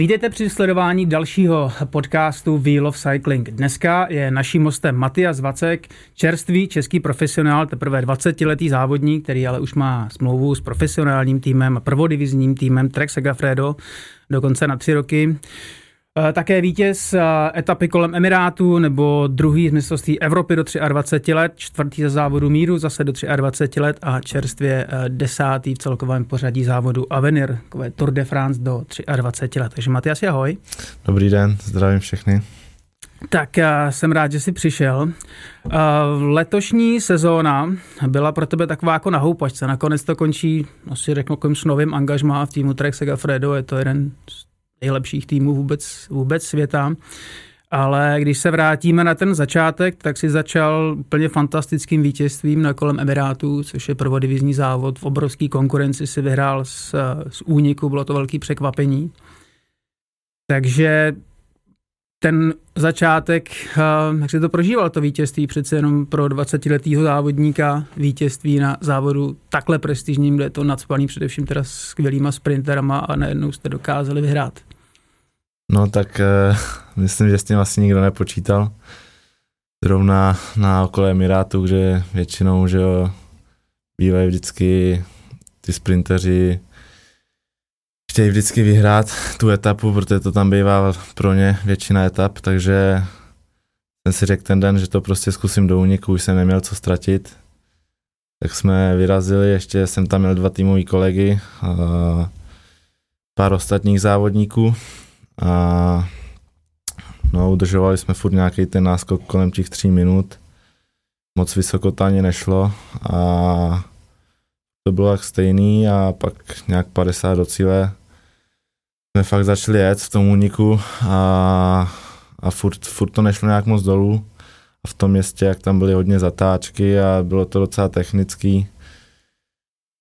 Vítejte při sledování dalšího podcastu Wheel of Cycling. Dneska je naším hostem Matias Vacek, čerstvý český profesionál, teprve 20-letý závodník, který ale už má smlouvu s profesionálním týmem, prvodivizním týmem Trek Segafredo, dokonce na tři roky. Eh, také vítěz eh, etapy kolem Emirátu nebo druhý z mistrovství Evropy do 23 let, čtvrtý ze závodu míru zase do 23 let a čerstvě eh, desátý v celkovém pořadí závodu Avenir, takové Tour de France do 23 let. Takže Matias, ahoj. Dobrý den, zdravím všechny. Tak jsem rád, že jsi přišel. Letošní sezóna byla pro tebe taková jako na houpačce. Nakonec to končí, asi řeknu, s novým angažmá v týmu Trek Segafredo. Je to jeden z nejlepších týmů vůbec, vůbec světa. Ale když se vrátíme na ten začátek, tak si začal úplně fantastickým vítězstvím na kolem Emirátů, což je prvodivizní závod. V obrovské konkurenci si vyhrál z, z úniku, bylo to velký překvapení. Takže ten začátek, jak se to prožíval, to vítězství přece jenom pro 20-letého závodníka, vítězství na závodu takhle prestižním, kde je to nadspaný především teda skvělýma sprinterama a najednou jste dokázali vyhrát. No tak uh, myslím, že s tím asi nikdo nepočítal. Zrovna na okolo Emirátu, kde většinou, že jo, bývají vždycky ty sprinteři chtějí vždycky vyhrát tu etapu, protože to tam bývá pro ně většina etap, takže jsem si řekl ten den, že to prostě zkusím do úniku, už jsem neměl co ztratit. Tak jsme vyrazili, ještě jsem tam měl dva týmový kolegy, pár ostatních závodníků a no, udržovali jsme furt nějaký ten náskok kolem těch tří minut. Moc vysoko to ani nešlo a to bylo jak stejný a pak nějak 50 do cíle jsme fakt začali jet v tom úniku a, a furt, furt to nešlo nějak moc dolů. A v tom městě, jak tam byly hodně zatáčky a bylo to docela technický,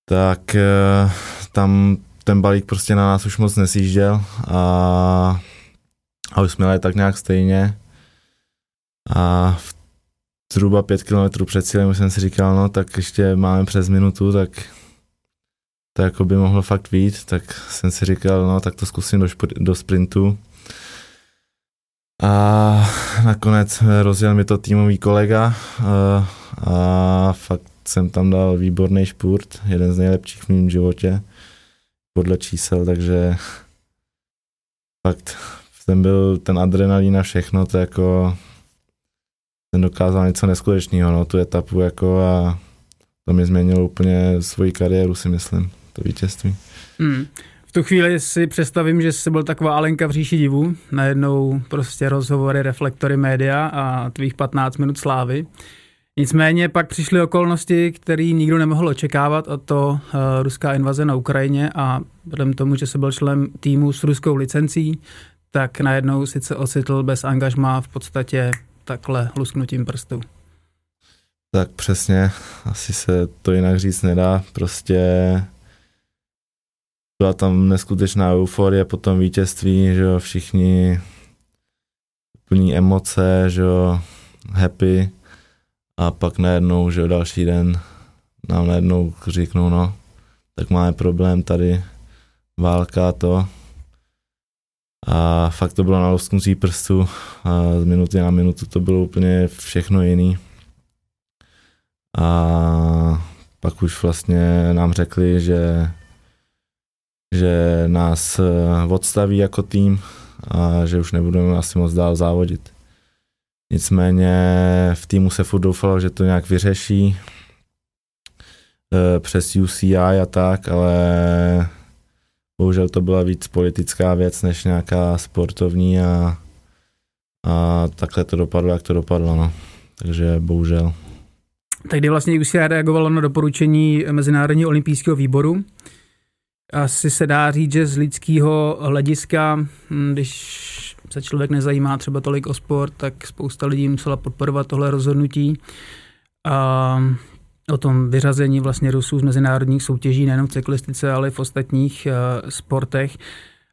tak eh, tam ten balík prostě na nás už moc nesjížděl a, a už jsme jeli tak nějak stejně. A v zhruba pět kilometrů před cílem jsem si říkal, no tak ještě máme přes minutu, tak to jako by mohlo fakt být, tak jsem si říkal, no tak to zkusím do, špr- do sprintu. A nakonec rozjel mi to týmový kolega a, a fakt jsem tam dal výborný špurt, jeden z nejlepších v mém životě podle čísel, takže fakt ten byl ten adrenalín a všechno, to jako ten dokázal něco neskutečného, no, tu etapu jako a to mi změnilo úplně svoji kariéru, si myslím, to vítězství. Hmm. V tu chvíli si představím, že jsi byl taková Alenka v říši divu, najednou prostě rozhovory, reflektory média a tvých 15 minut slávy. Nicméně pak přišly okolnosti, které nikdo nemohl očekávat, a to uh, ruská invaze na Ukrajině a vzhledem tomu, že se byl členem týmu s ruskou licencí, tak najednou sice ocitl bez angažma v podstatě takhle lusknutím prstů. Tak přesně, asi se to jinak říct nedá, prostě byla tam neskutečná euforie po tom vítězství, že jo, všichni plní emoce, že jo, happy, a pak najednou, že další den nám najednou říknou, no, tak máme problém tady, válka to. A fakt to bylo na lusknutí prstu a z minuty na minutu to bylo úplně všechno jiný. A pak už vlastně nám řekli, že, že nás odstaví jako tým a že už nebudeme asi moc dál závodit. Nicméně v týmu se furt doufalo, že to nějak vyřeší e, přes UCI a tak, ale bohužel to byla víc politická věc než nějaká sportovní a, a takhle to dopadlo, jak to dopadlo. No. Takže bohužel. Tak kdy vlastně UCI reagovalo na doporučení Mezinárodního olympijského výboru. Asi se dá říct, že z lidského hlediska, hm, když se člověk nezajímá třeba tolik o sport, tak spousta lidí musela podporovat tohle rozhodnutí. A o tom vyřazení vlastně Rusů z mezinárodních soutěží, nejenom v cyklistice, ale i v ostatních uh, sportech.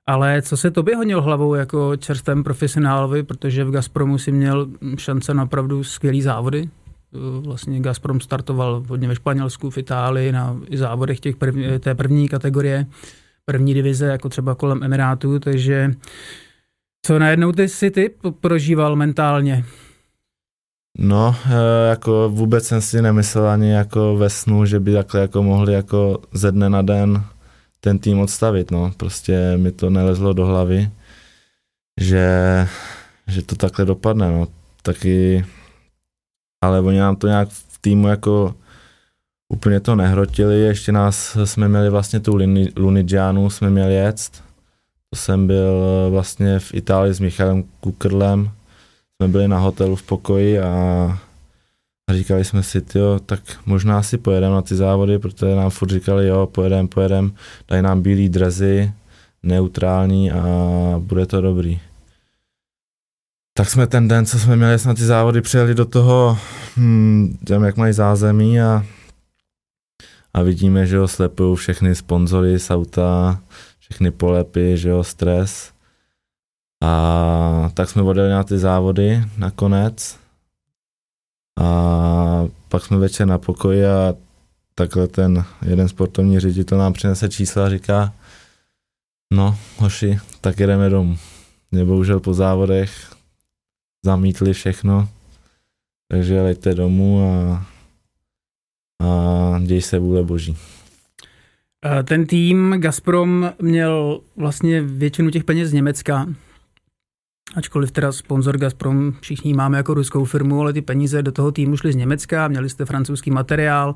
Ale co se tobě honil hlavou jako čerstvém profesionálovi, protože v Gazpromu si měl šance na opravdu skvělý závody. Vlastně Gazprom startoval hodně ve Španělsku, v Itálii, na závodech těch prv, té první kategorie. první divize, jako třeba kolem Emirátů, takže co najednou ty si ty prožíval mentálně? No, eh, jako vůbec jsem si nemyslel ani jako ve snu, že by takhle jako mohli jako ze dne na den ten tým odstavit, no. Prostě mi to nelezlo do hlavy, že, že to takhle dopadne, no. Taky, ale oni nám to nějak v týmu jako úplně to nehrotili, ještě nás jsme měli vlastně tu Lunigianu, jsme měli jet, to jsem byl vlastně v Itálii s Michalem Kukrlem, jsme byli na hotelu v pokoji a, říkali jsme si, jo, tak možná si pojedeme na ty závody, protože nám furt říkali, jo, pojedem, pojedem, dají nám bílý drezy, neutrální a bude to dobrý. Tak jsme ten den, co jsme měli na ty závody, přijeli do toho, hm, jak mají zázemí a, a vidíme, že jo, slepují všechny sponzory z auta, všechny polepy, že jo, stres. A tak jsme odjeli na ty závody nakonec. A pak jsme večer na pokoji a takhle ten jeden sportovní ředitel nám přinese čísla a říká, no hoši, tak jedeme domů. Mě bohužel po závodech zamítli všechno, takže lejte domů a, a děj se vůle boží. Ten tým Gazprom měl vlastně většinu těch peněz z Německa, Ačkoliv teda sponzor Gazprom všichni máme jako ruskou firmu, ale ty peníze do toho týmu šly z Německa, měli jste francouzský materiál,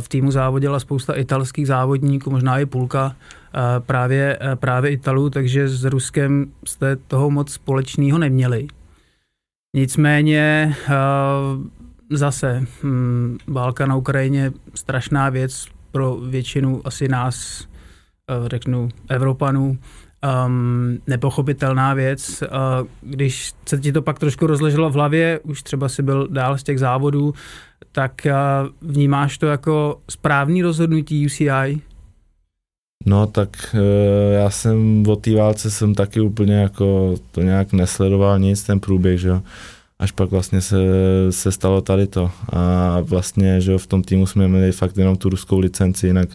v týmu závodila spousta italských závodníků, možná i půlka právě, právě Italů, takže s Ruskem jste toho moc společného neměli. Nicméně zase hm, válka na Ukrajině strašná věc pro většinu asi nás, řeknu, Evropanů, um, nepochopitelná věc. Uh, když se ti to pak trošku rozleželo v hlavě, už třeba si byl dál z těch závodů, tak uh, vnímáš to jako správný rozhodnutí UCI? No tak uh, já jsem o té válce jsem taky úplně jako to nějak nesledoval nic, ten průběh, že jo. Až pak vlastně se, se stalo tady to. A vlastně, že jo, v tom týmu jsme měli fakt jenom tu ruskou licenci, jinak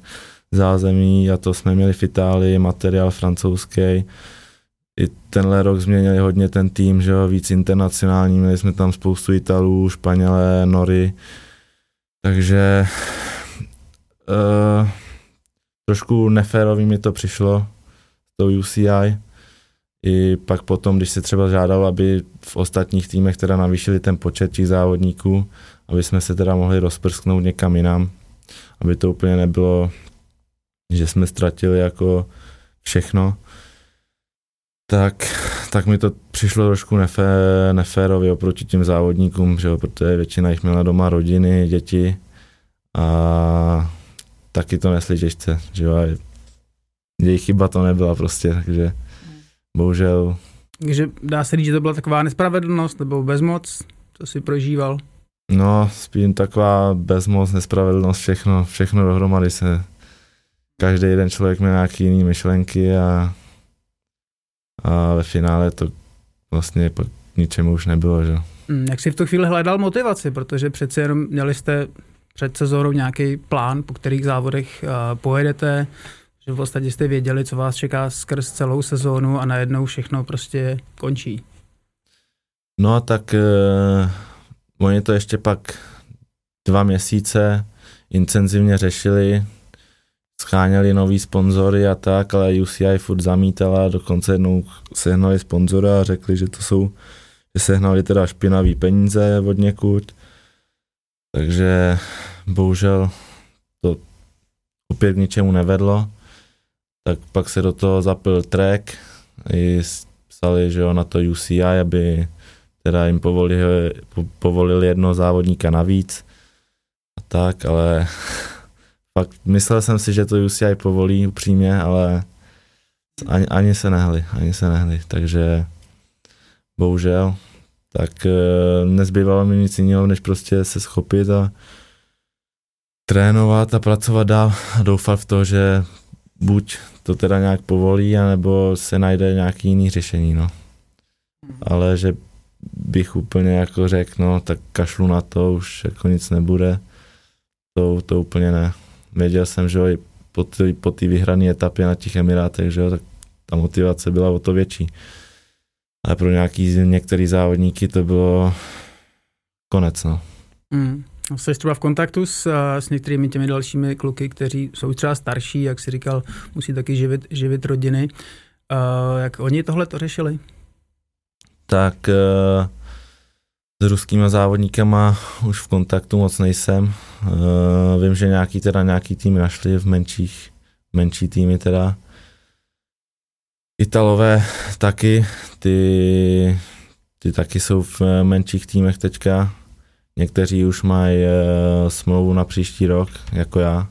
zázemí a to jsme měli v Itálii, materiál francouzský. I tenhle rok změnili hodně ten tým, že jo, víc internacionální, měli jsme tam spoustu Italů, Španělé, Nory, takže uh, trošku neférový mi to přišlo s tou UCI. I pak potom, když se třeba žádal, aby v ostatních týmech teda navýšili ten počet těch závodníků, aby jsme se teda mohli rozprsknout někam jinam, aby to úplně nebylo že jsme ztratili jako všechno, tak, tak mi to přišlo trošku nefé, neférově oproti těm závodníkům, že jo, protože většina jich měla doma rodiny, děti a taky to nesli těžce, že jo, jejich chyba to nebyla prostě, takže bohužel. Takže dá se říct, že to byla taková nespravedlnost nebo bezmoc, co si prožíval? No, spíš taková bezmoc, nespravedlnost, všechno, všechno dohromady se každý jeden člověk měl nějaký jiný myšlenky a, a ve finále to vlastně pak ničemu už nebylo, že? Hmm, jak jsi v tu chvíli hledal motivaci, protože přece jenom měli jste před sezónou nějaký plán, po kterých závodech uh, pojedete, že v podstatě jste věděli, co vás čeká skrz celou sezónu a najednou všechno prostě končí. No tak uh, oni to ještě pak dva měsíce intenzivně řešili, scháněli nový sponzory a tak, ale UCI furt zamítala, dokonce jednou sehnali sponzora a řekli, že to jsou, že sehnali teda špinavý peníze od někud, takže bohužel to opět k ničemu nevedlo, tak pak se do toho zapil track, i psali, že jo, na to UCI, aby teda jim povolili, povolili jedno závodníka navíc. A tak, ale Fakt, myslel jsem si, že to UCI povolí upřímně, ale ani, ani se nehli, ani se nehli, takže bohužel, tak e, nezbývalo mi nic jiného, než prostě se schopit a trénovat a pracovat dál a doufat v to, že buď to teda nějak povolí, anebo se najde nějaký jiný řešení, no. Ale že bych úplně jako řekl, no, tak kašlu na to, už jako nic nebude, to, to úplně ne věděl jsem, že po té po vyhrané etapě na těch Emirátech, že jo, tak ta motivace byla o to větší. Ale pro nějaký některý závodníky to bylo konec, no. Mm. Jsi třeba v kontaktu s, s některými těmi dalšími kluky, kteří jsou třeba starší, jak si říkal, musí taky živit, živit rodiny. Uh, jak oni tohle to řešili? Tak uh, s ruskýma závodníkama už v kontaktu moc nejsem. Uh, vím, že nějaký teda nějaký týmy našli v menších, menší týmy teda. Italové taky, ty, ty taky jsou v menších týmech teďka. Někteří už mají uh, smlouvu na příští rok, jako já.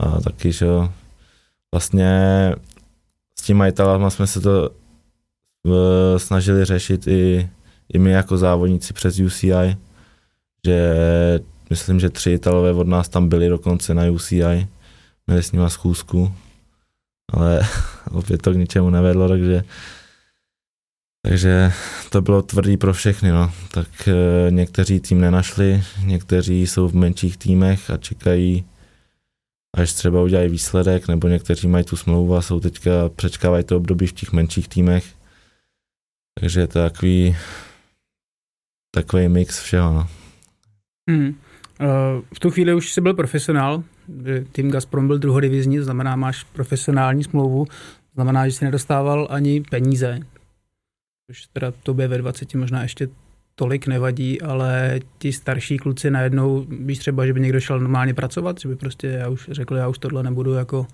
A taky, že vlastně s těma Italama jsme se to uh, snažili řešit i, i my jako závodníci přes UCI, že myslím, že tři Italové od nás tam byli dokonce na UCI, měli s nima schůzku, ale opět to k ničemu nevedlo, takže takže to bylo tvrdý pro všechny, no. Tak e, někteří tým nenašli, někteří jsou v menších týmech a čekají, až třeba udělají výsledek, nebo někteří mají tu smlouvu a jsou teďka, přečkávají to období v těch menších týmech. Takže je to takový, takový mix všeho, no. Hmm. V tu chvíli už jsi byl profesionál, tým Gazprom byl druhodivizní, znamená, máš profesionální smlouvu, znamená, že jsi nedostával ani peníze, což teda tobě ve 20 možná ještě tolik nevadí, ale ti starší kluci najednou, víš třeba, že by někdo šel normálně pracovat, že by prostě já už řekl, já už tohle nebudu jako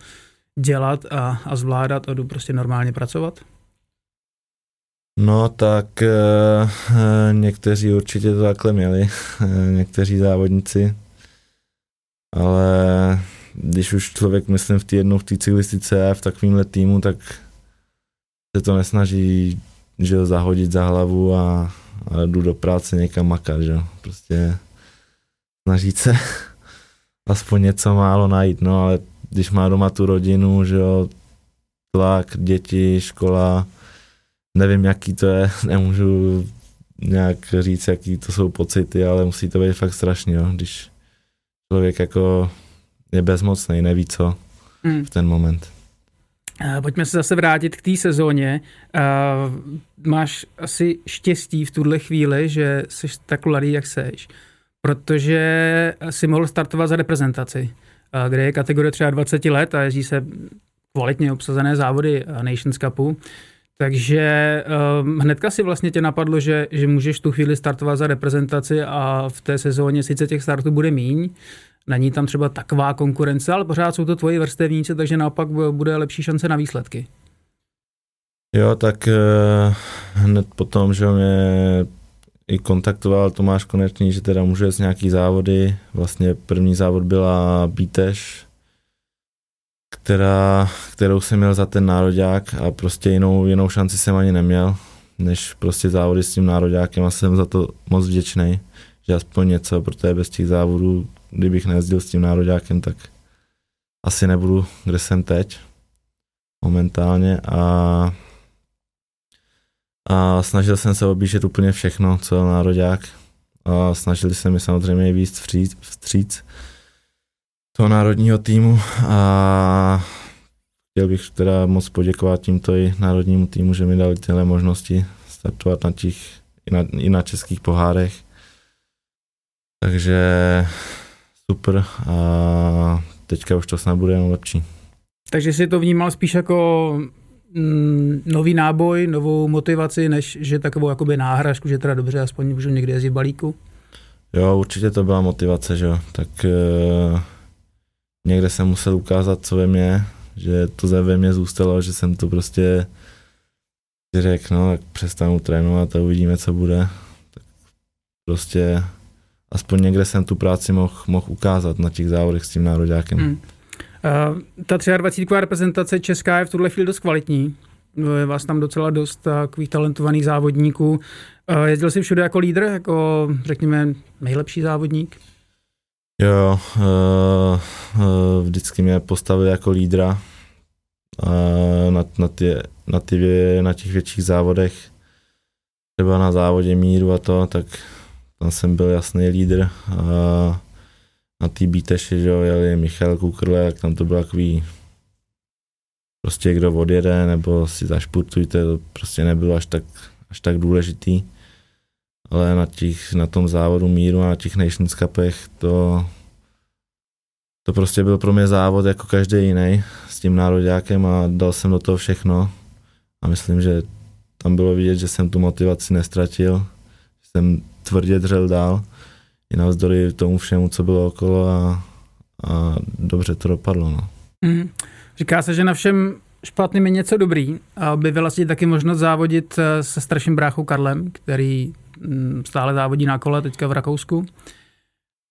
dělat a, a zvládat a jdu prostě normálně pracovat? No tak e, někteří určitě to takhle měli, e, někteří závodníci, ale když už člověk, myslím, v té jednou v té cyklistice a v takovémhle týmu, tak se to nesnaží že zahodit za hlavu a, a jdu do práce někam makat, že prostě snažit se aspoň něco málo najít, no ale když má doma tu rodinu, že jo, tlak, děti, škola, nevím, jaký to je, nemůžu nějak říct, jaký to jsou pocity, ale musí to být fakt strašný, jo, když člověk jako je bezmocný, neví co hmm. v ten moment. Pojďme se zase vrátit k té sezóně. Máš asi štěstí v tuhle chvíli, že jsi tak mladý, jak seš, protože si mohl startovat za reprezentaci, kde je kategorie třeba 20 let a jezdí se kvalitně obsazené závody Nations Cupu. Takže um, hnedka si vlastně tě napadlo, že, že můžeš tu chvíli startovat za reprezentaci a v té sezóně sice těch startů bude míň, Není tam třeba taková konkurence, ale pořád jsou to tvoji vrstevníci, takže naopak bude lepší šance na výsledky. Jo, tak uh, hned potom, že mě i kontaktoval Tomáš Konečný, že teda může z nějaký závody. Vlastně první závod byla Bíteš, která, kterou jsem měl za ten nároďák a prostě jinou, jinou šanci jsem ani neměl, než prostě závody s tím nároďákem a jsem za to moc vděčný, že aspoň něco, protože bez těch závodů kdybych nejezdil s tím nároďákem, tak asi nebudu, kde jsem teď momentálně. A, a snažil jsem se objíždět úplně všechno, co je nároďák. A snažili se mi samozřejmě víc vstříc, vstříc toho národního týmu. A chtěl bych teda moc poděkovat tímto i národnímu týmu, že mi dali tyhle možnosti startovat na těch, i na, i na českých pohárech. Takže super a teďka už to snad bude jenom lepší. Takže si to vnímal spíš jako mm, nový náboj, novou motivaci, než že takovou jakoby náhražku, že teda dobře, aspoň můžu někdy jezdit v balíku? Jo, určitě to byla motivace, že jo. Tak uh, někde jsem musel ukázat, co ve mně, že to ve mně zůstalo, že jsem to prostě řekl, no, tak přestanu trénovat a uvidíme, co bude. Tak prostě aspoň někde jsem tu práci mohl mohl ukázat na těch závodech s tím nároďákem. Hmm. Uh, ta 23. reprezentace česká je v tuhle chvíli dost kvalitní. Je vás tam docela dost takových talentovaných závodníků. Uh, jezdil jsi všude jako lídr, jako řekněme nejlepší závodník? Jo, uh, uh, vždycky mě postavili jako lídra uh, na, na, ty, na, ty, na těch větších závodech, třeba na závodě míru a to, tak tam jsem byl jasný lídr a na té Bíteši, že jo, jeli Michal Kukrle, jak tam to bylo takový prostě kdo odjede, nebo si zašpurtujte, to prostě nebylo až tak, až tak důležitý. Ale na, těch, na tom závodu míru a na těch Nations Cupech to, to prostě byl pro mě závod jako každý jiný s tím nároďákem a dal jsem do toho všechno. A myslím, že tam bylo vidět, že jsem tu motivaci nestratil, jsem tvrdě dřel dál i navzdory tomu všemu, co bylo okolo a, a dobře to dopadlo. No. Mm. Říká se, že na všem špatným je něco dobrý a by vlastně taky možnost závodit eh, se starším bráchou Karlem, který mm, stále závodí na kole teďka v Rakousku.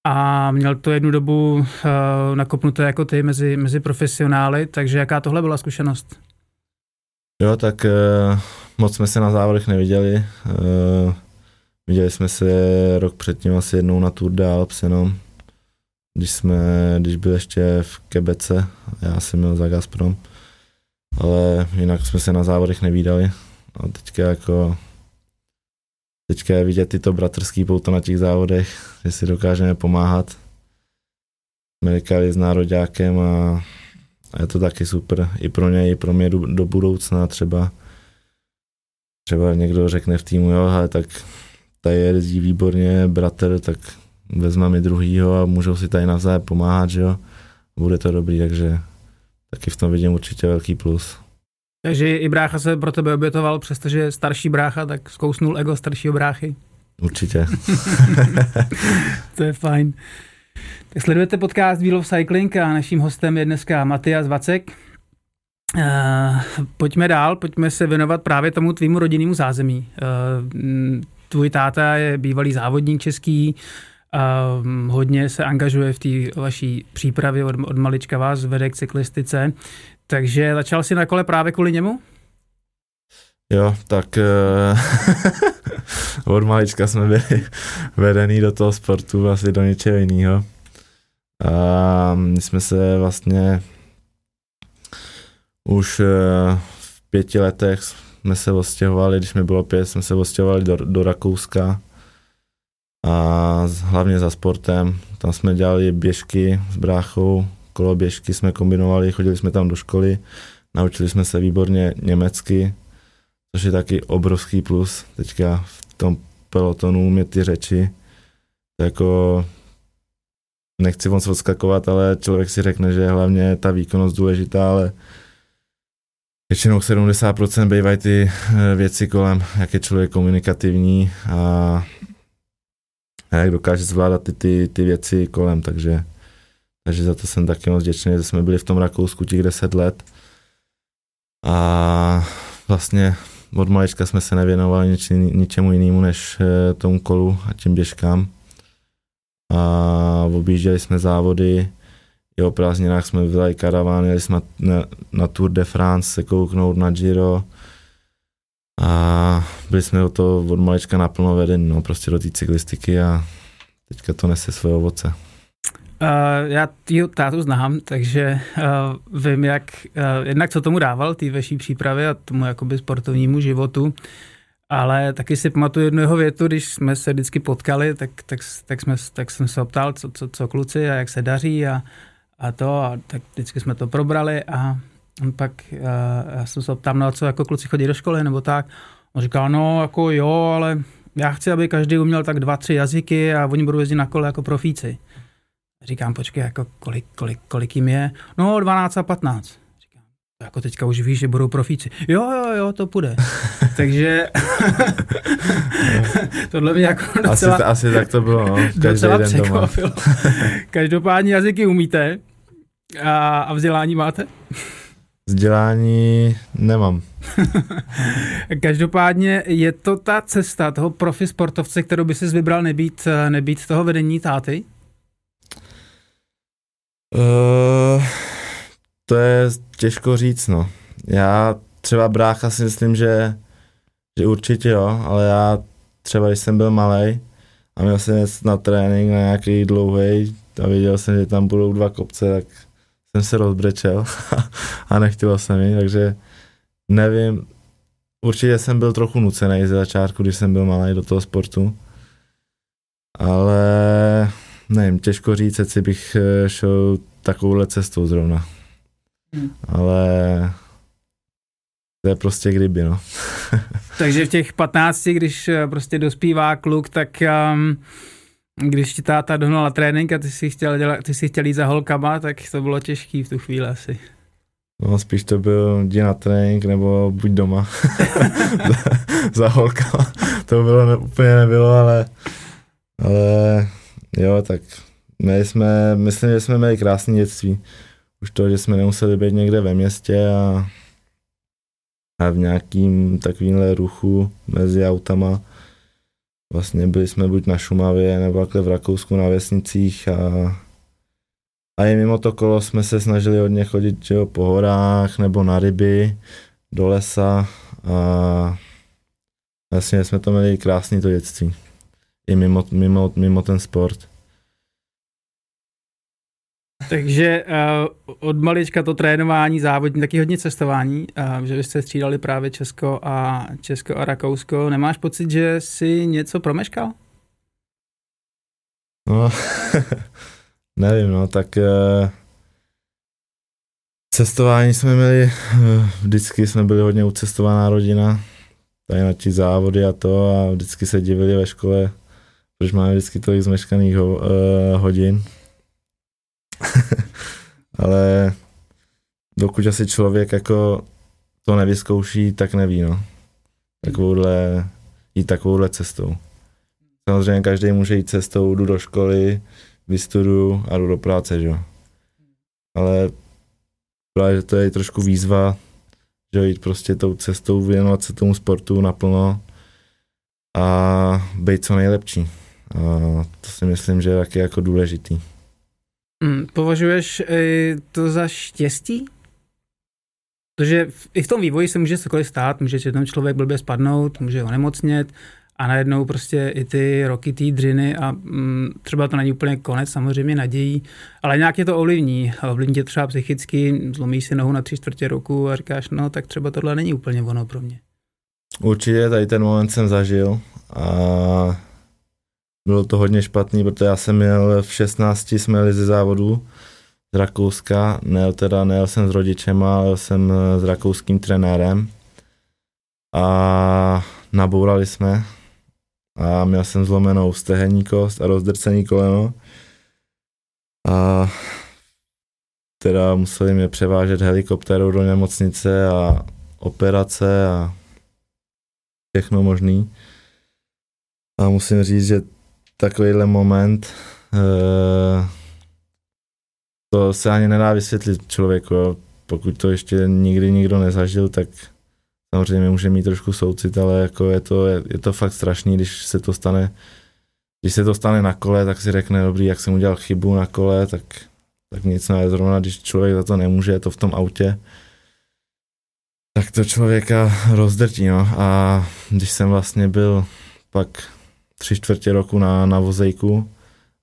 A měl to jednu dobu uh, nakopnuté jako ty mezi, mezi profesionály, takže jaká tohle byla zkušenost? Jo, tak uh, moc jsme se na závodech neviděli. Uh, viděli jsme se rok předtím asi jednou na Tour de Alps jenom, když, jsme, když byl ještě v Kebece, já jsem měl za Gazprom, ale jinak jsme se na závodech nevídali. A teďka jako teďka je vidět tyto bratrský pouto na těch závodech, že si dokážeme pomáhat. Jsme s nároďákem a a je to taky super i pro něj, i pro mě do, do budoucna třeba. Třeba někdo řekne v týmu, jo, ale tak tady jezdí výborně bratr, tak vezmeme druhýho a můžou si tady navzájem pomáhat, že jo. Bude to dobrý, takže taky v tom vidím určitě velký plus. Takže i brácha se pro tebe obětoval, přestože starší brácha, tak zkousnul ego staršího bráchy. Určitě. to je fajn. Tak sledujete podcast Wheel of Cycling a naším hostem je dneska Matias Vacek. Uh, pojďme dál, pojďme se věnovat právě tomu tvýmu rodinnému zázemí. Uh, tvůj táta je bývalý závodník český, uh, hodně se angažuje v té vaší přípravě, od, od malička vás vede k cyklistice, takže začal si na kole právě kvůli němu? Jo, tak uh, od malička jsme byli vedený do toho sportu, asi do něčeho jiného. A my jsme se vlastně už uh, v pěti letech jsme se ostěhovali, když mi bylo pět, jsme se ostěhovali do, do Rakouska a hlavně za sportem. Tam jsme dělali běžky s bráchou, koloběžky jsme kombinovali, chodili jsme tam do školy, naučili jsme se výborně německy, což je taky obrovský plus. Teďka v tom pelotonu mě ty řeči, jako nechci moc odskakovat, ale člověk si řekne, že je hlavně ta výkonnost důležitá, ale většinou 70% bývají ty eh, věci kolem, jak je člověk komunikativní a, jak dokáže zvládat ty, ty, ty věci kolem, takže, takže za to jsem taky moc vděčný, že jsme byli v tom Rakousku těch 10 let a vlastně od malička jsme se nevěnovali nič, ničemu jinému než eh, tomu kolu a tím běžkám. A objížděli jsme závody, i o prázdninách jsme vydali karaván, jeli jsme na, na Tour de France se kouknout na Giro a byli jsme o to od malička naplno vedení, no, prostě do té cyklistiky a teďka to nese svoje ovoce. Uh, já tý tátu znám, takže uh, vím, jak, uh, jednak co tomu dával, té vaší přípravy a tomu jakoby sportovnímu životu, ale taky si pamatuju jednu jeho větu, když jsme se vždycky potkali, tak, tak, tak, jsme, tak jsem se optal, co, co, co kluci a jak se daří a, a to, a tak vždycky jsme to probrali a on pak, uh, já jsem se optal, no co, jako kluci chodí do školy nebo tak, on říkal, no jako jo, ale já chci, aby každý uměl tak dva, tři jazyky a oni budou jezdit na kole jako profíci. Říkám, počkej, jako kolik, kolik, kolik jim je? No, 12 a 15. Říkám, jako teďka už víš, že budou profíci. Jo, jo, jo, to půjde. Takže tohle mě jako docela, asi, asi tak to bylo, no. docela překvapilo. Každopádně jazyky umíte a, a vzdělání máte? Vzdělání nemám. Každopádně je to ta cesta toho profi sportovce, kterou by si vybral nebýt, nebýt toho vedení táty? Uh, to je těžko říct, no. Já třeba brácha si myslím, že, že určitě jo, ale já třeba, když jsem byl malý a měl jsem jít na trénink na nějaký dlouhý a viděl jsem, že tam budou dva kopce, tak jsem se rozbrečel a nechtěl jsem jít, takže nevím, určitě jsem byl trochu nucený ze začátku, když jsem byl malý do toho sportu, ale nevím, těžko říct, jestli bych eh, šel takovouhle cestou zrovna. Hmm. Ale to je prostě kdyby, no. Takže v těch 15, když eh, prostě dospívá kluk, tak um, když ti táta dohnala trénink a ty si chtěl, dělat, ty si chtěl jít za holkama, tak to bylo těžký v tu chvíli asi. No spíš to byl jdi na trénink nebo buď doma za, za holkama. To bylo ne, úplně nebylo, ale, ale jo, tak my jsme, myslím, že jsme měli krásné dětství. Už to, že jsme nemuseli být někde ve městě a, a v nějakým takovýmhle ruchu mezi autama. Vlastně byli jsme buď na Šumavě nebo takhle v Rakousku na vesnicích a, a i mimo to kolo jsme se snažili hodně chodit že jo, po horách nebo na ryby, do lesa a vlastně jsme to měli krásný to dětství. I mimo, mimo, mimo ten sport. Takže uh, od malička to trénování závodní, taky hodně cestování, uh, že byste střídali právě Česko a Česko a Rakousko. Nemáš pocit, že jsi něco promeškal? No, nevím, no, tak uh, cestování jsme měli, uh, vždycky jsme byli hodně ucestovaná rodina, tady na ti závody a to a vždycky se divili ve škole, proč máme vždycky tolik zmeškaných ho, uh, hodin ale dokud asi člověk jako to nevyzkouší, tak neví, no. Takovouhle, jít takovouhle cestou. Samozřejmě každý může jít cestou, jdu do školy, vystuduju a jdu do práce, že jo. Ale právě, že to je trošku výzva, že jít prostě tou cestou, věnovat se tomu sportu naplno a být co nejlepší. A to si myslím, že je taky jako důležitý. Hmm, považuješ e, to za štěstí? Protože i v tom vývoji se může cokoliv stát, může se ten člověk blbě spadnout, může onemocnět a najednou prostě i ty roky té dřiny a mm, třeba to není úplně konec, samozřejmě nadějí, ale nějak je to ovlivní. Ovlivní tě třeba psychicky, zlomíš si nohu na tři čtvrtě roku a říkáš, no tak třeba tohle není úplně ono pro mě. Určitě tady ten moment jsem zažil a bylo to hodně špatný, protože já jsem měl v 16, jsme jeli ze závodu z Rakouska, nejel teda, nejel jsem s rodičem, ale jsem eh, s rakouským trenérem. A nabourali jsme. A měl jsem zlomenou stehenní kost a rozdrcený koleno. A teda museli mě převážet helikoptérou do nemocnice a operace a všechno možný. A musím říct, že takovýhle moment, uh, to se ani nedá vysvětlit člověku, pokud to ještě nikdy nikdo nezažil, tak samozřejmě může mít trošku soucit, ale jako je to, je, je to fakt strašný, když se to stane, když se to stane na kole, tak si řekne, dobrý, jak jsem udělal chybu na kole, tak, tak nic ne, zrovna když člověk za to nemůže, je to v tom autě, tak to člověka rozdrtí, no. A když jsem vlastně byl pak tři čtvrtě roku na, na vozejku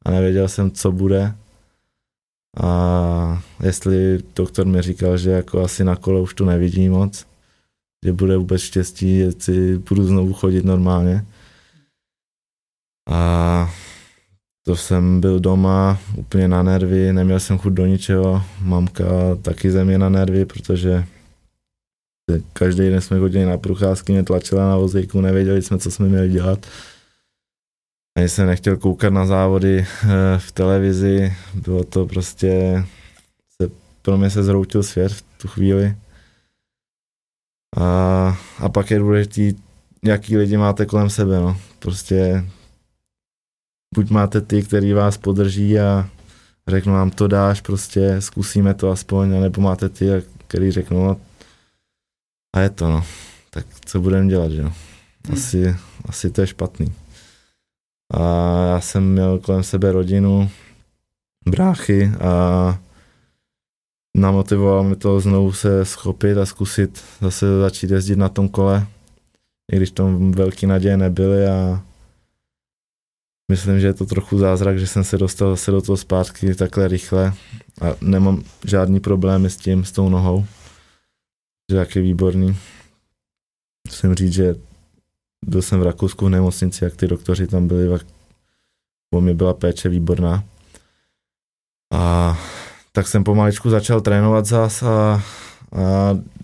a nevěděl jsem, co bude. A jestli doktor mi říkal, že jako asi na kole už to nevidí moc, že bude vůbec štěstí, jestli budu znovu chodit normálně. A to jsem byl doma úplně na nervy, neměl jsem chuť do ničeho, mamka taky ze mě na nervy, protože každý den jsme chodili na procházky, mě tlačila na vozejku, nevěděli jsme, co jsme měli dělat. Ani jsem nechtěl koukat na závody eh, v televizi, bylo to prostě, se, pro mě se zroutil svět v tu chvíli. A, a pak je důležitý, jaký lidi máte kolem sebe, no. Prostě buď máte ty, který vás podrží a řeknu vám to dáš, prostě zkusíme to aspoň, nebo máte ty, který řeknou no, a je to, no. Tak co budeme dělat, že jo? Asi, asi to je špatný. A já jsem měl kolem sebe rodinu, bráchy a namotivoval mi to znovu se schopit a zkusit zase začít jezdit na tom kole, i když tam velký naděje nebyly a myslím, že je to trochu zázrak, že jsem se dostal zase do toho zpátky takhle rychle a nemám žádný problémy s tím, s tou nohou, že jak je výborný. Musím říct, že byl jsem v Rakousku v nemocnici, jak ty doktoři tam byli, o mě byla péče výborná. A tak jsem pomaličku začal trénovat zás a, a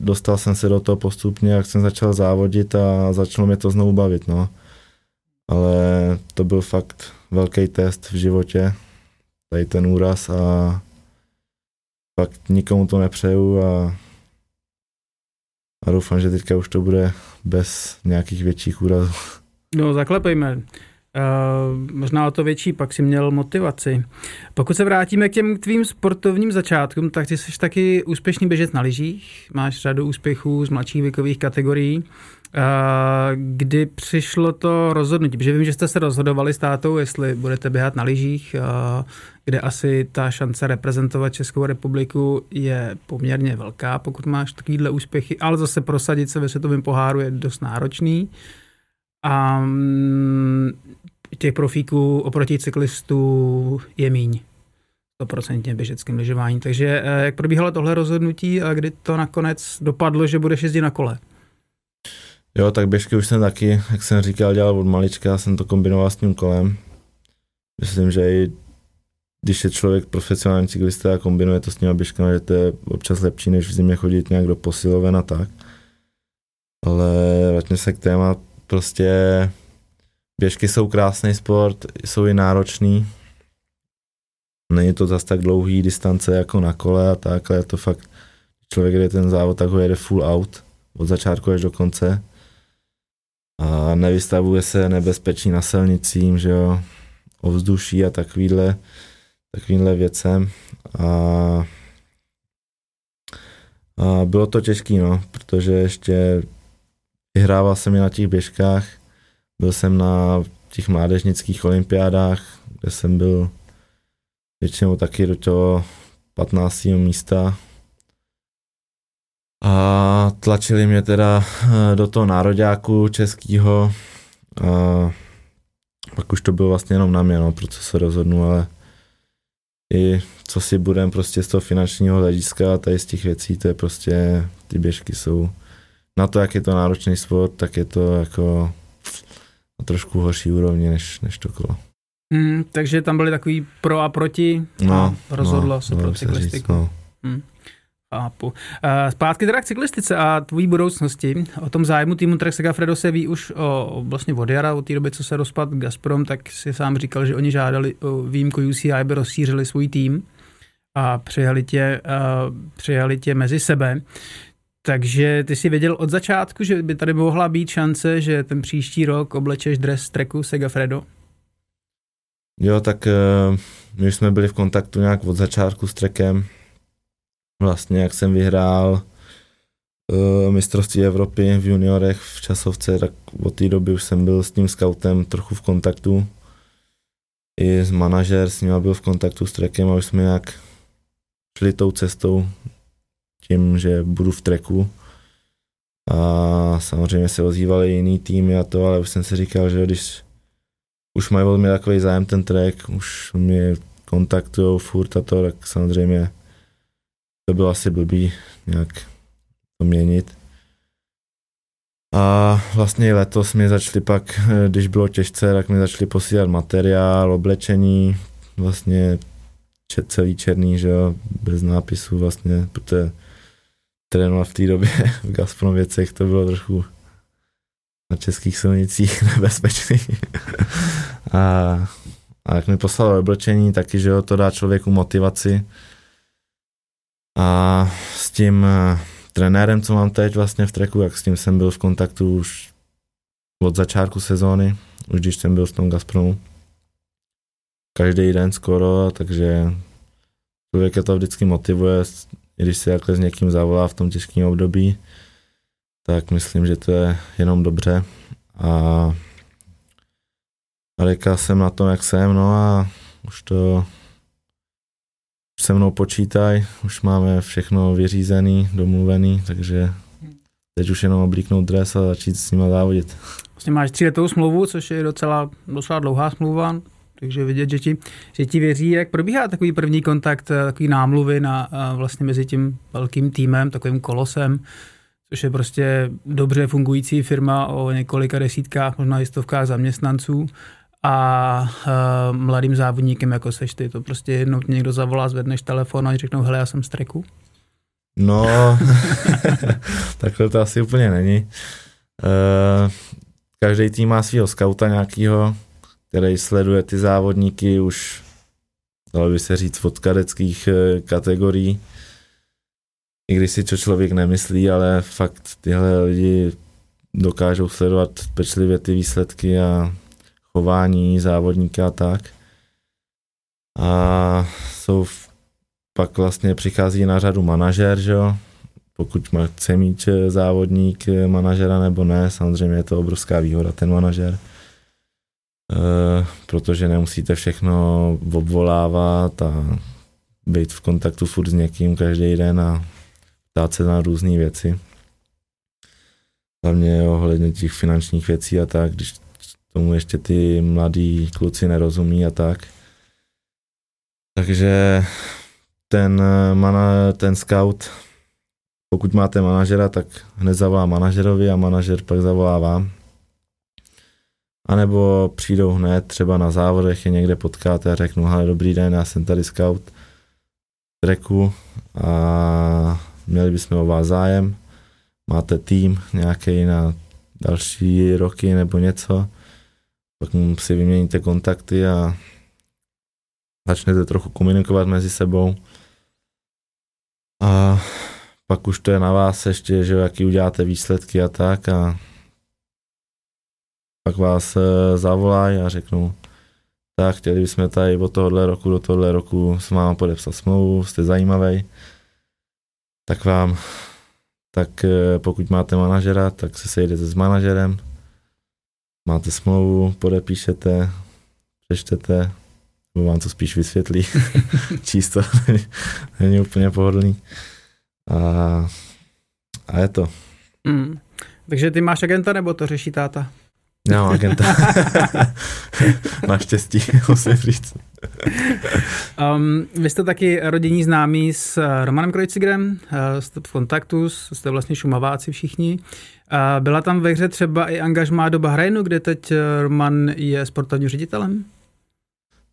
dostal jsem se do toho postupně, jak jsem začal závodit a začalo mě to znovu bavit, no. Ale to byl fakt velký test v životě, tady ten úraz a fakt nikomu to nepřeju a, a doufám, že teďka už to bude bez nějakých větších úrazů. No, zaklepejme. Uh, možná o to větší, pak si měl motivaci. Pokud se vrátíme k těm tvým sportovním začátkům, tak ty jsi taky úspěšný běžec na lyžích, máš řadu úspěchů z mladších věkových kategorií. Uh, kdy přišlo to rozhodnutí? Protože vím, že jste se rozhodovali s tátou, jestli budete běhat na lyžích, uh, kde asi ta šance reprezentovat Českou republiku je poměrně velká, pokud máš takovýhle úspěchy, ale zase prosadit se ve světovém poháru je dost náročný. A mm, těch profíků oproti cyklistů je míň. 100% běžeckým lyžování. Takže eh, jak probíhalo tohle rozhodnutí a kdy to nakonec dopadlo, že budeš jezdit na kole? Jo, tak běžky už jsem taky, jak jsem říkal, dělal od malička, jsem to kombinoval s tím kolem. Myslím, že i když je člověk profesionální cyklista a kombinuje to s těma běžkami, že to je občas lepší, než v zimě chodit nějak do posiloven a tak. Ale vrátíme se k téma, prostě běžky jsou krásný sport, jsou i náročný. Není to zas tak dlouhý distance jako na kole a tak, ale je to fakt, člověk jde ten závod, tak ho jede full out od začátku až do konce a nevystavuje se nebezpečí na silnicím, že jo, ovzduší a takovýhle, takovýhle věcem a, a bylo to těžké, no, protože ještě vyhrával jsem i na těch běžkách, byl jsem na těch mládežnických olympiádách, kde jsem byl většinou taky do toho 15. místa. A tlačili mě teda eh, do toho nároďáku českýho. A pak už to bylo vlastně jenom na mě, no, pro co se rozhodnu, ale i co si budem prostě z toho finančního hlediska, tady z těch věcí, to je prostě, ty běžky jsou, na to, jak je to náročný sport, tak je to jako na trošku horší úrovni než, než to kolo. Hmm, takže tam byly takový pro a proti no, a rozhodlo no, se pro cyklistiku. Říct, no. hmm. Chápu. Eh, zpátky teda k cyklistice a tvojí budoucnosti. O tom zájmu týmu Trek Segafredo se ví už o, vlastně od jara, od té doby, co se rozpad Gazprom, tak si sám říkal, že oni žádali o výjimku UCI, aby rozšířili svůj tým a přijali tě, uh, přijali tě mezi sebe. Takže ty si věděl od začátku, že by tady mohla být šance, že ten příští rok oblečeš dres treku Segafredo? Jo, tak uh, my jsme byli v kontaktu nějak od začátku s trekem. Vlastně, jak jsem vyhrál uh, mistrovství Evropy v juniorech v časovce, tak od té doby už jsem byl s tím scoutem trochu v kontaktu. I s manažer s ním byl v kontaktu s trekem a už jsme nějak šli tou cestou tím, že budu v treku. A samozřejmě se ozývaly jiný týmy a to, ale už jsem si říkal, že když už mají mě takový zájem ten trek, už mě kontaktují furt a to, tak samozřejmě to bylo asi blbý nějak to měnit. A vlastně letos mi začali pak, když bylo těžce, tak mi začali posílat materiál, oblečení, vlastně celý černý, že jo, bez nápisů vlastně, protože trénoval v té době v Gazproměcech, to bylo trochu na českých silnicích nebezpečný. a, a jak mi poslal oblečení, taky, že jo, to dá člověku motivaci. A s tím uh, trenérem, co mám teď vlastně v treku, jak s tím jsem byl v kontaktu už od začátku sezóny, už když jsem byl v tom Gazpromu. Každý den skoro, takže člověk je to vždycky motivuje, když se jakhle s někým zavolá v tom těžkém období, tak myslím, že to je jenom dobře. A, a jsem na tom, jak jsem, no a už to se mnou počítaj, už máme všechno vyřízený, domluvený, takže teď už jenom oblíknout dres a začít s nima závodit. Vlastně máš tříletou smlouvu, což je docela, docela dlouhá smlouva, takže vidět, že ti, že ti věří, jak probíhá takový první kontakt, eh, takový námluvy na, eh, vlastně mezi tím velkým týmem, takovým kolosem, což je prostě dobře fungující firma o několika desítkách, možná i stovkách zaměstnanců a uh, mladým závodníkem, jako seš ty, to prostě jednou někdo zavolá, zvedneš telefon a řeknou, hele, já jsem z treku. No, takhle to asi úplně není. Uh, každý tým má svého skauta nějakého, který sleduje ty závodníky už, dalo by se říct, od kadeckých uh, kategorií. I když si to člověk nemyslí, ale fakt tyhle lidi dokážou sledovat pečlivě ty výsledky a chování závodníka a tak. A jsou pak vlastně přichází na řadu manažer, že jo? Pokud má, chce mít eh, závodník eh, manažera nebo ne, samozřejmě je to obrovská výhoda ten manažer. E, protože nemusíte všechno obvolávat a být v kontaktu furt s někým každý den a ptát se na různé věci. Hlavně ohledně těch finančních věcí a tak, když tomu ještě ty mladí kluci nerozumí a tak. Takže ten, eh, mana, ten scout, pokud máte manažera, tak hned zavolá manažerovi a manažer pak zavolá vám. A nebo přijdou hned, třeba na závodech je někde potkáte a řeknu, hele, dobrý den, já jsem tady scout treku a měli bychom o vás zájem, máte tým nějaký na další roky nebo něco, pak si vyměníte kontakty a začnete trochu komunikovat mezi sebou. A pak už to je na vás ještě, že jaký uděláte výsledky a tak a pak vás e, zavolají a řeknou, tak chtěli bychom tady od tohohle roku do tohohle roku s váma podepsat smlouvu, jste zajímavý, tak vám, tak e, pokud máte manažera, tak se sejdete s manažerem, máte smlouvu, podepíšete, přečtete, nebo vám to spíš vysvětlí. Číst to není úplně pohodlný. A, a je to. Mm. Takže ty máš agenta, nebo to řeší táta? Já mám agenta. Naštěstí, musím říct. um, vy jste taky rodinní známí s Romanem Krojcigrem, uh, jste v kontaktu, jste vlastně šumaváci všichni. Byla tam ve hře třeba i angažmá do Bahrajnu, kde teď Roman je sportovním ředitelem?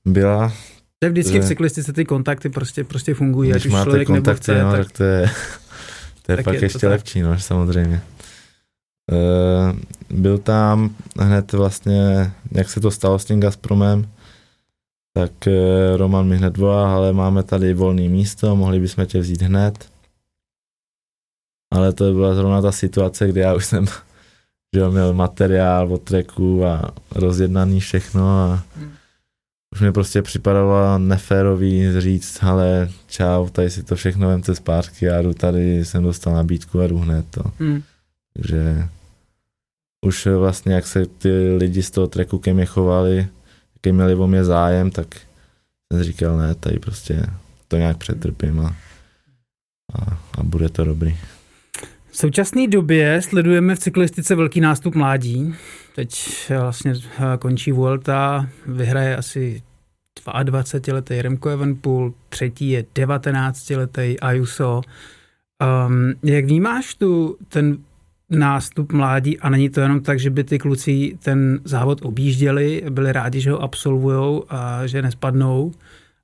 Byla. To je vždycky v cyklistice ty kontakty prostě, prostě fungují, Když ať máte kontakty, nebo chce, no, tak, tak to je, to je pak je ještě to lepší, no, samozřejmě. Uh, byl tam hned vlastně, jak se to stalo s tím Gazpromem, tak uh, Roman mi hned volá, ale máme tady volné místo, mohli bychom tě vzít hned. Ale to byla zrovna ta situace, kdy já už jsem že měl materiál od treku a rozjednaný všechno a hmm už mi prostě připadalo neférový říct, ale čau, tady si to všechno vemte zpátky, já jdu tady, jsem dostal nabídku a jdu hned to. Hmm. Takže už vlastně, jak se ty lidi z toho treku ke mě chovali, jaký měli o mě zájem, tak jsem říkal, ne, tady prostě to nějak přetrpím a, a, a bude to dobrý. V současné době sledujeme v cyklistice velký nástup mládí. Teď vlastně eh, končí Vuelta, vyhraje asi 22-letý Remco Evenpool, třetí je 19-letý Ayuso. Um, jak vnímáš tu ten nástup mládí a není to jenom tak, že by ty kluci ten závod objížděli, byli rádi, že ho absolvujou a že nespadnou,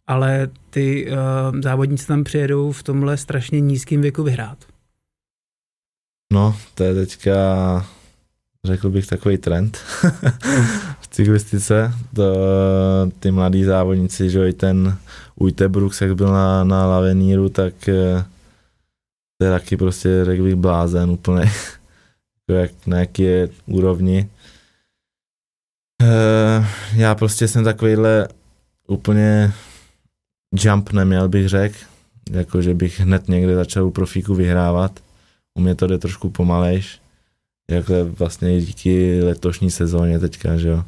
ale ty uh, závodníci tam přijedou v tomhle strašně nízkém věku vyhrát. No, to je teďka, řekl bych, takový trend v cyklistice. To, ty mladí závodníci, že i ten Ujte Brooks, jak byl na, na Laveníru, tak eh, to je taky prostě, řekl bych, blázen úplně, jak, na jaký je úrovni. Eh, já prostě jsem takovýhle úplně jump neměl, bych řekl, jako že bych hned někde začal u profíku vyhrávat u mě to jde trošku pomalejš, jako vlastně díky letošní sezóně teďka, že jo.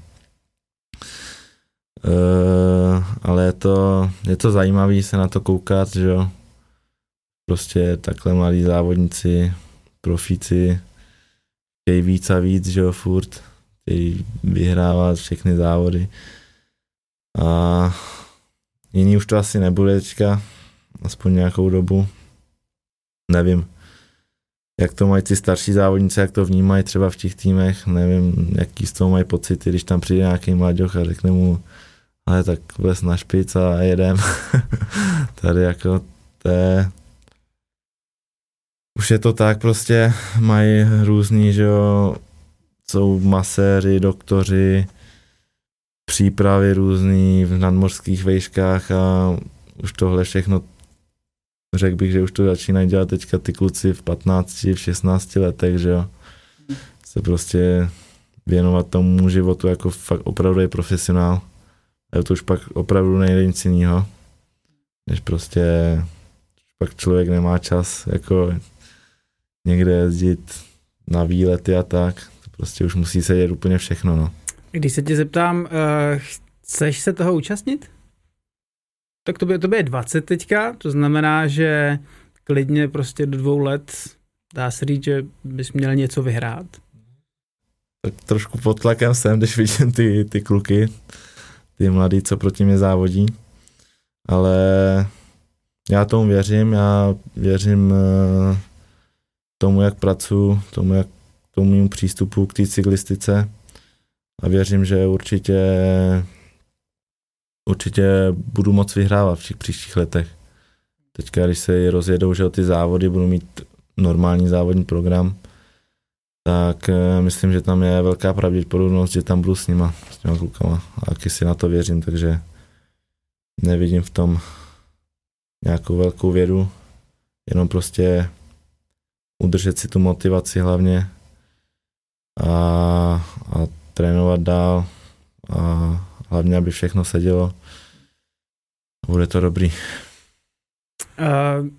Uh, ale je to, je to zajímavé se na to koukat, že jo. Prostě takhle mladí závodníci, profíci, chtějí víc a víc, že jo, furt. Chtějí vyhrávat všechny závody. A jiný už to asi nebude teďka, aspoň nějakou dobu. Nevím jak to mají ty starší závodníci, jak to vnímají třeba v těch týmech, nevím, jaký z toho mají pocity, když tam přijde nějaký mladěch a řekne mu, ale tak vles na špic a jedem. Tady jako to je, už je to tak prostě, mají různý, že jo, jsou maséři, doktoři, přípravy různý v nadmořských vejškách a už tohle všechno řekl bych, že už to začínají dělat teďka ty kluci v 15, v 16 letech, že jo. Se prostě věnovat tomu životu jako fakt opravdu je profesionál. A to už pak opravdu nejde nic jiného, než prostě pak člověk nemá čas jako někde jezdit na výlety a tak. To prostě už musí se úplně všechno, no. Když se tě zeptám, uh, chceš se toho účastnit? Tak to by, to je 20 teďka, to znamená, že klidně prostě do dvou let dá se říct, že bys měl něco vyhrát. Tak trošku pod tlakem jsem, když vidím ty, ty kluky, ty mladí, co proti mě závodí. Ale já tomu věřím, já věřím eh, tomu, jak pracuji, tomu, jak tomu mým přístupu k té cyklistice a věřím, že určitě určitě budu moc vyhrávat v těch příštích letech. Teďka, když se rozjedou, že ty závody, budu mít normální závodní program, tak eh, myslím, že tam je velká pravděpodobnost, že tam budu s nima, s těma klukama. A taky si na to věřím, takže nevidím v tom nějakou velkou vědu, jenom prostě udržet si tu motivaci hlavně a, a trénovat dál a hlavně, aby všechno sedělo. Bude to dobrý.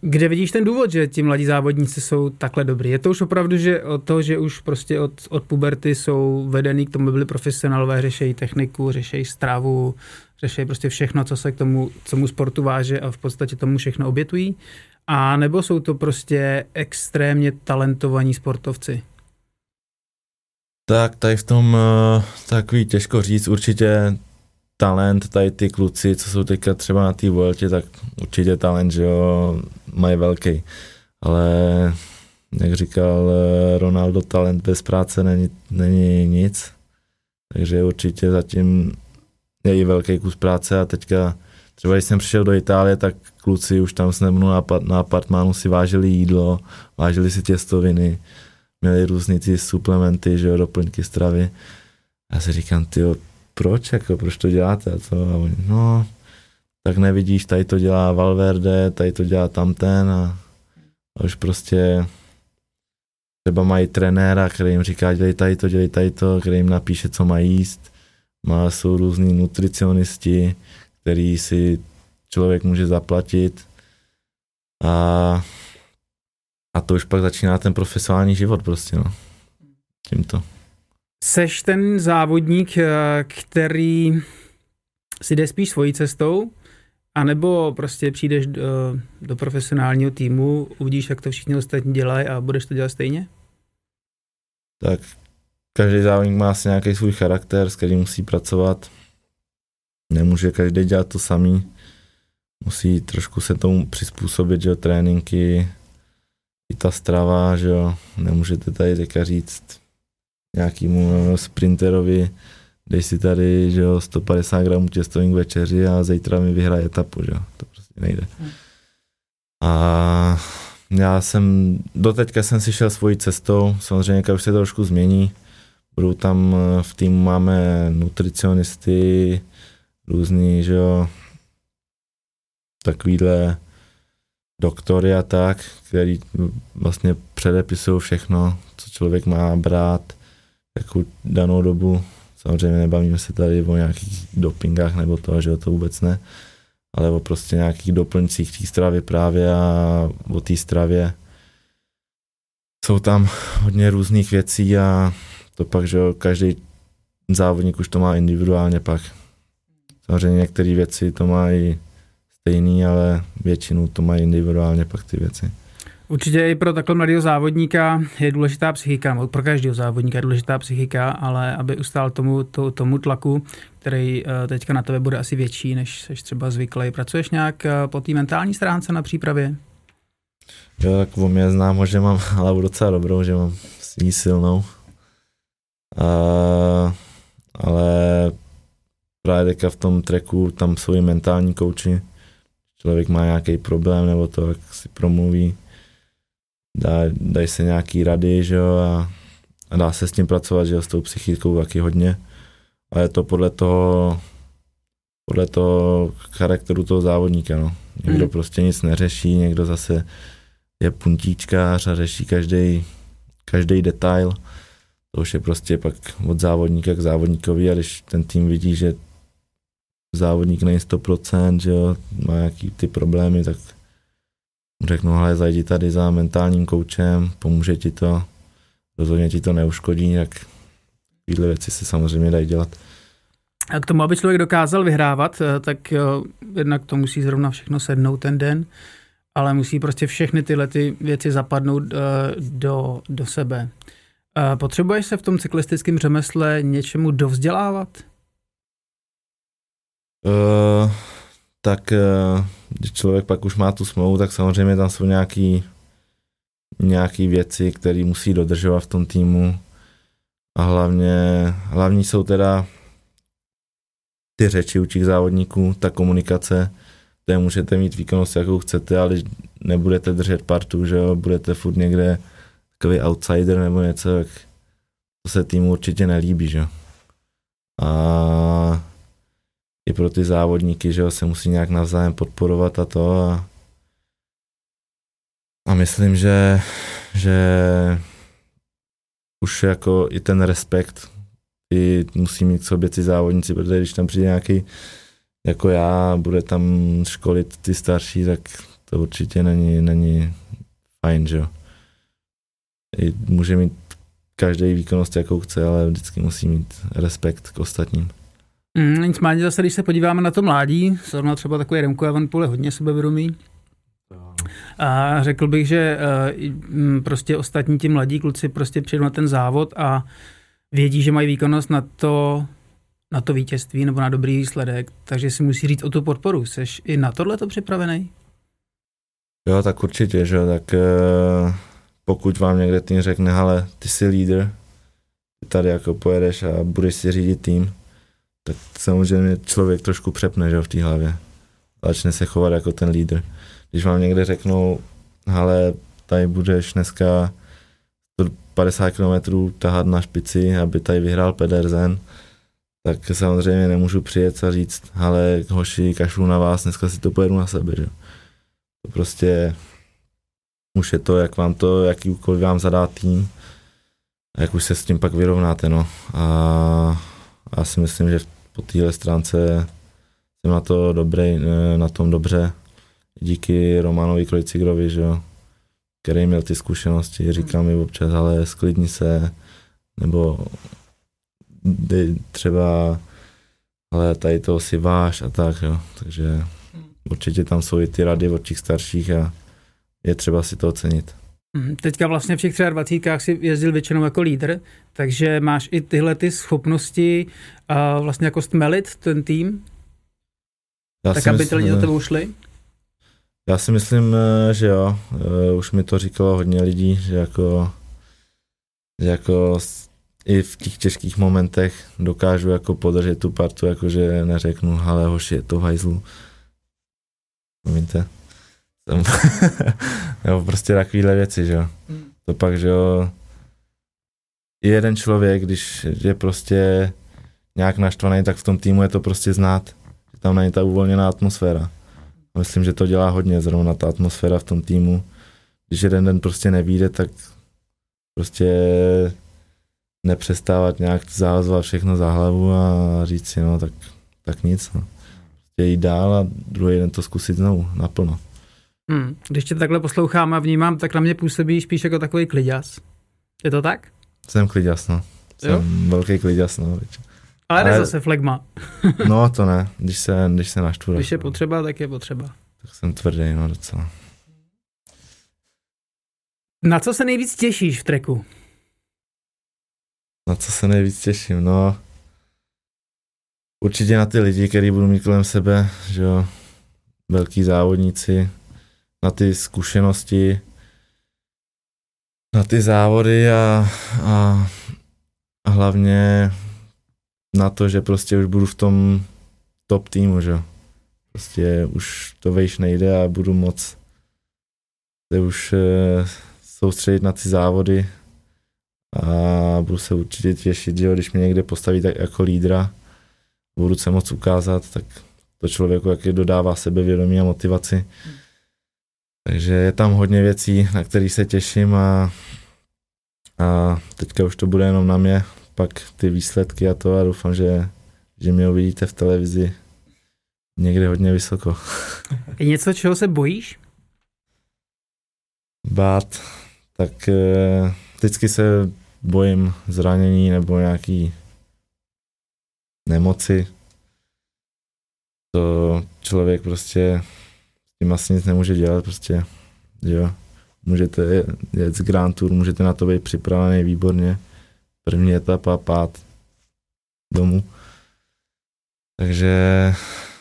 Kde vidíš ten důvod, že ti mladí závodníci jsou takhle dobrý? Je to už opravdu, že od toho, že už prostě od, od puberty jsou vedený k tomu, aby byli profesionálové, řešejí techniku, řešejí stravu, řešejí prostě všechno, co se k tomu, tomu sportu váže a v podstatě tomu všechno obětují? A nebo jsou to prostě extrémně talentovaní sportovci? Tak tady v tom uh, takový těžko říct, určitě talent, tady ty kluci, co jsou teďka třeba na té Vueltě, tak určitě talent, že jo, mají velký. Ale jak říkal eh, Ronaldo, talent bez práce není, není nic. Takže určitě zatím je i velký kus práce a teďka třeba když jsem přišel do Itálie, tak kluci už tam s mnou na, na apartmánu si vážili jídlo, vážili si těstoviny, měli různý ty suplementy, že jo, doplňky stravy. Já si říkám, ty proč, jako, proč to děláte a co? A oni, no, tak nevidíš, tady to dělá Valverde, tady to dělá tamten a, a už prostě třeba mají trenéra, který jim říká, dělej tady to, dělej tady to, který jim napíše, co mají jíst. Má, jsou různí nutricionisti, který si člověk může zaplatit a, a to už pak začíná ten profesionální život prostě, no. Tímto. Seš ten závodník, eh, který si jde spíš svojí cestou, anebo prostě přijdeš do, do profesionálního týmu, uvidíš, jak to všichni ostatní dělají a budeš to dělat stejně? Tak každý závodník má asi nějaký svůj charakter, s kterým musí pracovat. Nemůže každý dělat to samý. Musí trošku se tomu přizpůsobit, že jo, tréninky, i ta strava, že jo. Nemůžete tady teďka říct, nějakému sprinterovi, dej si tady že jo, 150 gramů těstovin k večeři a zítra mi vyhraje etapu, že jo. to prostě nejde. Hmm. A já jsem, doteďka jsem si šel svojí cestou, samozřejmě už se to trošku změní, budou tam, v týmu máme nutricionisty, různý, že jo, takovýhle doktory a tak, který vlastně předepisují všechno, co člověk má brát, jakou danou dobu. Samozřejmě nebavíme se tady o nějakých dopingách nebo to, že to vůbec ne, ale o prostě nějakých doplňcích té stravy právě a o té stravě. Jsou tam hodně různých věcí a to pak, že každý závodník už to má individuálně pak. Samozřejmě některé věci to mají stejný, ale většinu to mají individuálně pak ty věci. Určitě i pro takhle mladého závodníka je důležitá psychika, pro každého závodníka je důležitá psychika, ale aby ustál tomu, to, tomu tlaku, který eh, teďka na tebe bude asi větší, než jsi třeba zvyklý. Pracuješ nějak eh, po té mentální stránce na přípravě? Jo, tak o mě znám, že mám hlavu docela dobrou, že mám ní silnou. A, ale právě teďka v tom treku tam jsou i mentální kouči. Člověk má nějaký problém nebo to, jak si promluví, dá, dají se nějaký rady, že jo, a, a dá se s tím pracovat, že jo, s tou psychikou taky hodně. A je to podle toho, podle toho charakteru toho závodníka, no. Někdo mm. prostě nic neřeší, někdo zase je puntíčkář a řeší každý každý detail. To už je prostě pak od závodníka k závodníkovi a když ten tým vidí, že závodník není 100%, že jo, má nějaký ty problémy, tak řeknu, ale zajdi tady za mentálním koučem, pomůže ti to, rozhodně ti to neuškodí, jak tyhle věci se samozřejmě dají dělat. A k tomu, aby člověk dokázal vyhrávat, eh, tak jo, jednak to musí zrovna všechno sednout ten den, ale musí prostě všechny tyhle ty věci zapadnout uh, do, do sebe. Potřebuješ se v tom cyklistickém řemesle něčemu dovzdělávat? Uh, tak uh, když člověk pak už má tu smlouvu, tak samozřejmě tam jsou nějaký, nějaký věci, které musí dodržovat v tom týmu a hlavně, hlavní jsou teda ty řeči u těch závodníků, ta komunikace, to můžete mít výkonnost, jakou chcete, ale nebudete držet partu, že jo, budete furt někde takový outsider nebo něco, tak to se týmu určitě nelíbí, že jo. A i pro ty závodníky, že jo, se musí nějak navzájem podporovat a to a, a myslím, že, že už jako i ten respekt i musí mít k sobě ty závodníci, protože když tam přijde nějaký jako já, bude tam školit ty starší, tak to určitě není, není fajn, že jo. I může mít každý výkonnost, jakou chce, ale vždycky musí mít respekt k ostatním. Mm, nicméně zase, když se podíváme na to mládí, zrovna třeba takový Remko Evanpool je hodně sebevědomý, a řekl bych, že uh, prostě ostatní ti mladí kluci prostě přijdou na ten závod a vědí, že mají výkonnost na to, na to vítězství nebo na dobrý výsledek, takže si musí říct o tu podporu. Jsi i na tohle to připravený? Jo, tak určitě, že tak uh, pokud vám někde tým řekne, ale ty jsi lídr, tady jako pojedeš a budeš si řídit tým, tak samozřejmě člověk trošku přepne, že v té hlavě. Začne se chovat jako ten lídr. Když vám někde řeknou, ale tady budeš dneska 50 km tahat na špici, aby tady vyhrál Pedersen, tak samozřejmě nemůžu přijet a říct, ale hoši, kašlu na vás, dneska si to pojedu na sebe, že? To prostě už je to, jak vám to, jaký úkol vám zadá tým, jak už se s tím pak vyrovnáte, no. A já si myslím, že po téhle stránce jsem na to dobrý, na tom dobře. Díky Romanovi Krojcigrovi, že jo, který měl ty zkušenosti, říkal mi občas, ale sklidni se, nebo třeba ale tady to si váš a tak, jo. Takže určitě tam jsou i ty rady od těch starších a je třeba si to ocenit. Mhm, teďka vlastně v těch 23 si jezdil většinou jako lídr, takže máš i tyhle ty schopnosti a vlastně jako stmelit ten tým, já tak aby myslím, ty lidi do tebe ušli? Já si myslím, že jo. Eh, už mi to říkalo hodně lidí, že jako, že jako i v těch těžkých momentech dokážu jako podržet tu partu, jakože neřeknu, ale hoši, je to v hajzlu. Víte? Jsem jo, prostě takovýhle věci, že jo. Hmm. To pak, že jo, jeden člověk, když je prostě nějak naštvaný, tak v tom týmu je to prostě znát. Že tam není ta uvolněná atmosféra. Myslím, že to dělá hodně zrovna ta atmosféra v tom týmu. Když jeden den prostě nevíde, tak prostě nepřestávat nějak zahazovat všechno za hlavu a říct si, no tak, tak nic. No. Prostě jít dál a druhý den to zkusit znovu, naplno. Hmm. Když tě takhle poslouchám a vnímám, tak na mě působí spíš jako takový kliděs. Je to tak? Jsem kliděs, no. Jsem jo? velký kliděs, no. Ale, Ale zase flegma. no to ne, když se, když se naštvu. Když je potřeba, tak je potřeba. Tak jsem tvrdý, no docela. Na co se nejvíc těšíš v treku? Na co se nejvíc těším? No, určitě na ty lidi, který budu mít kolem sebe, že jo, velký závodníci, na ty zkušenosti, na ty závody a, a, a hlavně na to, že prostě už budu v tom top týmu, že Prostě už to vejš nejde a budu moc se už eh, soustředit na ty závody a budu se určitě těšit, že když mě někde postaví tak jako lídra, budu se moc ukázat, tak to člověku jaký dodává sebevědomí a motivaci. Takže je tam hodně věcí, na které se těším a, a teďka už to bude jenom na mě, pak ty výsledky a to a doufám, že, že mě uvidíte v televizi někde hodně vysoko. Je něco, čeho se bojíš? Bát, tak eh, vždycky se bojím zranění nebo nějaký nemoci. To člověk prostě tím asi nic nemůže dělat, prostě, jo. Můžete jet z Grand Tour, můžete na to být připravený výborně. První etapa, pát domů. Takže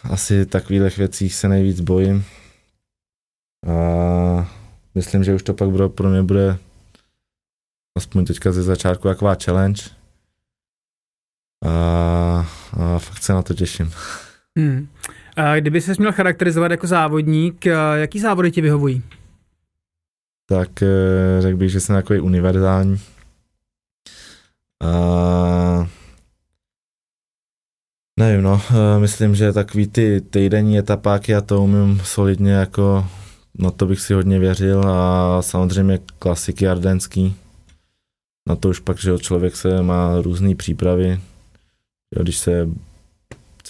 asi takových věcích se nejvíc bojím. A myslím, že už to pak bude, pro mě bude aspoň teďka ze začátku taková challenge. A, a fakt se na to těším. Hmm. Kdyby se měl charakterizovat jako závodník, jaký závody ti vyhovují? Tak eh, řekl bych, že jsem takový univerzální. A Nevím, no, eh, myslím, že takový ty týdenní etapáky a to umím solidně jako, na to bych si hodně věřil a samozřejmě klasiky ardenský. Na to už pak, že člověk se má různé přípravy. Když se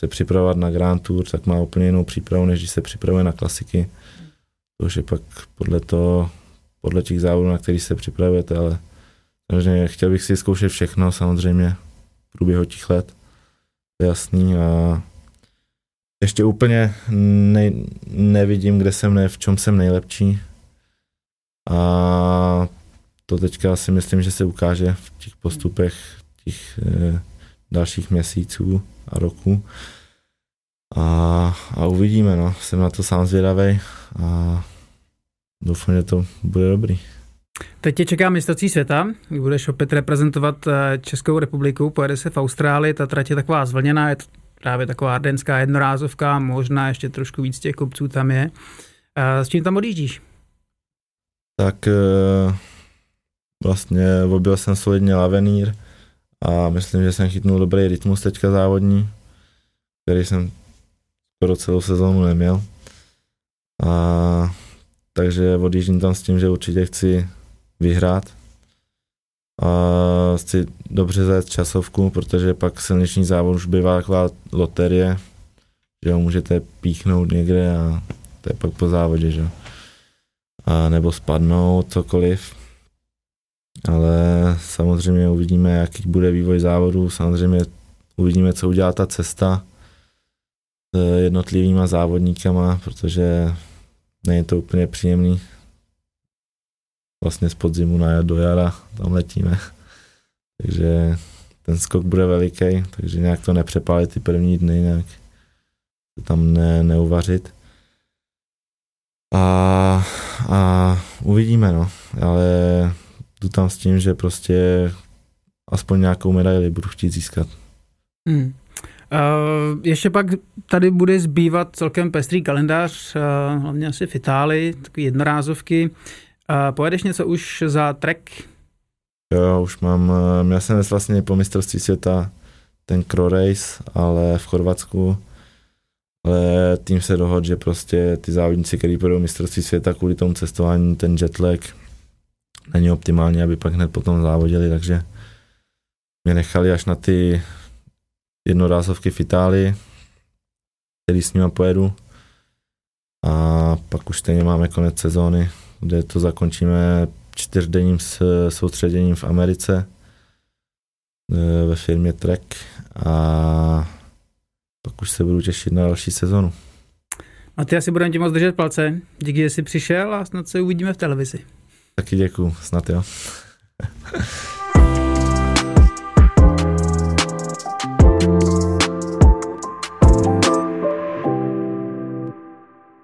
chce připravovat na Grand Tour, tak má úplně jinou přípravu, než když se připravuje na klasiky. To už je pak podle toho, podle těch závodů, na který se připravujete, ale samozřejmě chtěl bych si zkoušet všechno samozřejmě v průběhu těch let jasný a ještě úplně ne, nevidím, kde jsem, ne, v čem jsem nejlepší. A to teďka si myslím, že se ukáže v těch postupech těch e, dalších měsíců a roku. A, a uvidíme, no. Jsem na to sám zvědavý a doufám, že to bude dobrý. Teď tě čeká mistrovství světa, budeš opět reprezentovat eh, Českou republiku, pojede se v Austrálii, ta trať je taková zvlněná, je to právě taková ardenská jednorázovka, možná ještě trošku víc těch kopců tam je. Eh, s čím tam odjíždíš? Tak eh, vlastně objel jsem solidně Lavenír a myslím, že jsem chytnul dobrý rytmus teďka závodní, který jsem skoro celou sezónu neměl. A takže odjíždím tam s tím, že určitě chci vyhrát. A chci dobře zajet časovku, protože pak silniční závod už bývá taková loterie, že ho můžete píchnout někde a to je pak po závodě, že a nebo spadnout, cokoliv. Ale samozřejmě uvidíme, jaký bude vývoj závodu, samozřejmě uvidíme, co udělá ta cesta s jednotlivýma závodníkama, protože není to úplně příjemný vlastně z podzimu na do jara, tam letíme. Takže ten skok bude veliký, takže nějak to nepřepálit ty první dny, nějak to tam ne, neuvařit. A, a uvidíme, no, ale jdu tam s tím, že prostě aspoň nějakou medaili budu chtít získat. Hmm. Uh, ještě pak tady bude zbývat celkem pestrý kalendář, uh, hlavně asi v Itálii, takové jednorázovky. Uh, pojedeš něco už za trek? Jo, už mám, měl jsem vlastně po mistrovství světa ten Cro Race, ale v Chorvatsku, ale tým se dohodl, že prostě ty závodníci, kteří půjdou mistrovství světa kvůli tomu cestování, ten jetlag není optimální, aby pak hned potom závodili, takže mě nechali až na ty jednorázovky v Itálii, který s nima pojedu a pak už stejně máme konec sezóny, kde to zakončíme čtyřdenním soustředěním v Americe e, ve firmě Trek a pak už se budu těšit na další sezonu. A ty asi budeme ti moc držet palce. Díky, že jsi přišel a snad se uvidíme v televizi. Taky děkuju, snad jo.